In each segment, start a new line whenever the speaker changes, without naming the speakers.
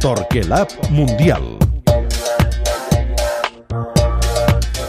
Torquelab Mundial.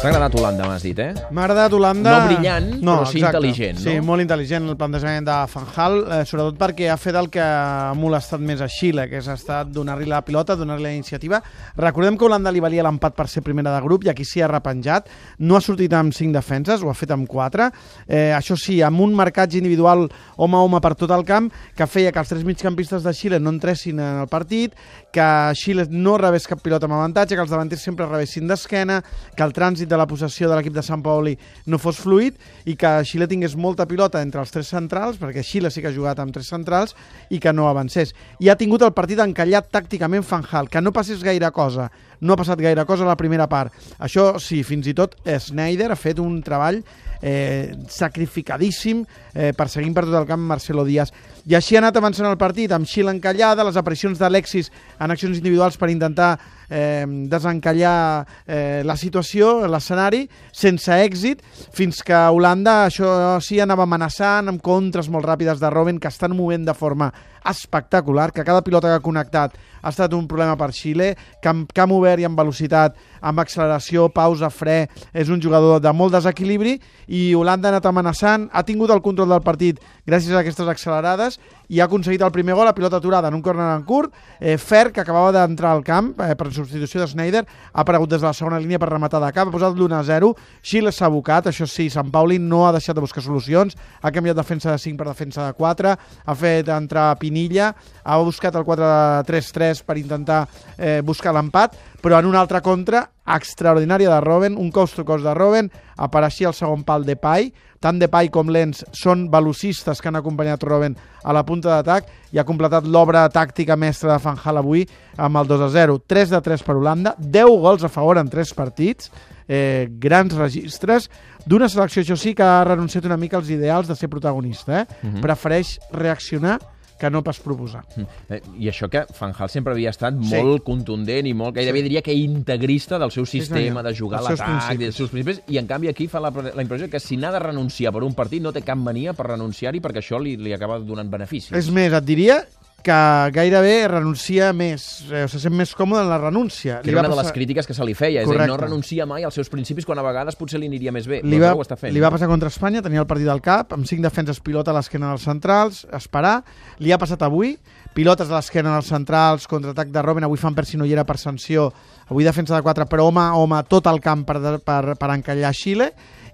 T'ha agradat Holanda, m'has dit, eh?
M'ha agradat Holanda...
No brillant, però sí intel·ligent, no?
Sí, molt intel·ligent el plantejament de Van Hal, eh, sobretot perquè ha fet el que ha molestat més a Xile, que és estat donar-li la pilota, donar-li la iniciativa. Recordem que Holanda li valia l'empat per ser primera de grup i aquí s'hi ha repenjat. No ha sortit amb cinc defenses, ho ha fet amb quatre. Eh, això sí, amb un marcatge individual home a home per tot el camp que feia que els tres migcampistes de Xile no entressin en el partit, que Xile no rebés cap pilota amb avantatge, que els davanters sempre rebessin d'esquena, que el trànsit de la possessió de l'equip de Sant Paoli no fos fluid i que Xile tingués molta pilota entre els tres centrals, perquè Xile sí que ha jugat amb tres centrals, i que no avancés. I ha tingut el partit encallat tàcticament Fanjal, que no passés gaire cosa. No ha passat gaire cosa a la primera part. Això sí, fins i tot Schneider ha fet un treball eh, sacrificadíssim, eh, perseguint per tot el camp Marcelo Díaz. I així ha anat avançant el partit, amb Xile encallada, les aparicions d'Alexis en accions individuals per intentar eh, desencallar eh, la situació, l'escenari, sense èxit, fins que Holanda això sí anava amenaçant amb contres molt ràpides de Robben que estan movent de forma espectacular, que cada pilota que ha connectat ha estat un problema per Xile, camp, camp obert i amb velocitat, amb acceleració, pausa, fre, és un jugador de molt desequilibri i Holanda ha anat amenaçant, ha tingut el control del partit gràcies a aquestes accelerades i ha aconseguit el primer gol a pilota aturada en un corner en curt. Eh, Fer, que acabava d'entrar al camp eh, per substitució de Schneider, ha aparegut des de la segona línia per rematar de cap, ha posat l'1 a 0. Xile s'ha abocat, això sí, Sant Pauli no ha deixat de buscar solucions, ha canviat defensa de 5 per defensa de 4, ha fet entrar Pinilla, ha buscat el 4-3-3 per intentar eh, buscar l'empat, però en una altra contra extraordinària de Robben, un cost to cost de Robben, apareixia el segon pal de Pai, tant de Pai com Lens són velocistes que han acompanyat Robben a la punta d'atac i ha completat l'obra tàctica mestra de Fanjal avui amb el 2 a 0. 3 de 3 per Holanda, 10 gols a favor en 3 partits, eh, grans registres, d'una selecció, això sí, que ha renunciat una mica als ideals de ser protagonista. Eh? Uh -huh. Prefereix reaccionar que no pas proposar.
Eh, I això que Fanjal sempre havia estat sí. molt contundent i molt, gairebé sí. diria que integrista del seu sistema, sí, de jugar a l'atac, dels seus principis, i en canvi aquí fa la, la impressió que si n'ha de renunciar per un partit no té cap mania per renunciar-hi perquè això li, li acaba donant beneficis.
És més, et diria que gairebé renuncia més, eh, se sent més còmode en la renúncia.
Que era una passar... de les crítiques que se li feia, Correcte. és a dir, no renuncia mai als seus principis quan a vegades potser li aniria més bé.
Li va, ho està fent. li va passar contra Espanya, tenia el partit al cap, amb cinc defenses pilota a l'esquena dels centrals, esperar. Li ha passat avui, pilotes a l'esquena dels centrals, contraatac de Robben, avui fan per si no hi era per sanció, avui defensa de 4, però home, home, tot el camp per, per, per encallar Xile,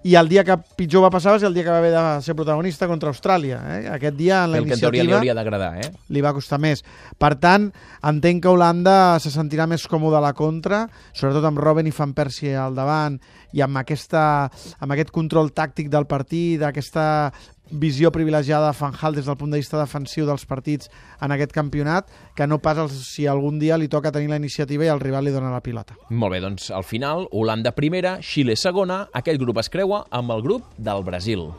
i el dia que pitjor va passar va ser el dia que va haver de ser protagonista contra Austràlia. Eh? Aquest dia en la
el
iniciativa...
El que li hauria d'agradar, eh?
Li va costar més. Per tant, entenc que Holanda se sentirà més còmode a la contra, sobretot amb Robben i Van Persie al davant i amb, aquesta, amb aquest control tàctic del partit, aquesta visió privilegiada de Fanjal des del punt de vista defensiu dels partits en aquest campionat, que no pas si algun dia li toca tenir la iniciativa i el rival li dona la pilota.
Molt bé, doncs al final, Holanda primera, Xile segona, aquest grup es creua amb el grup del Brasil.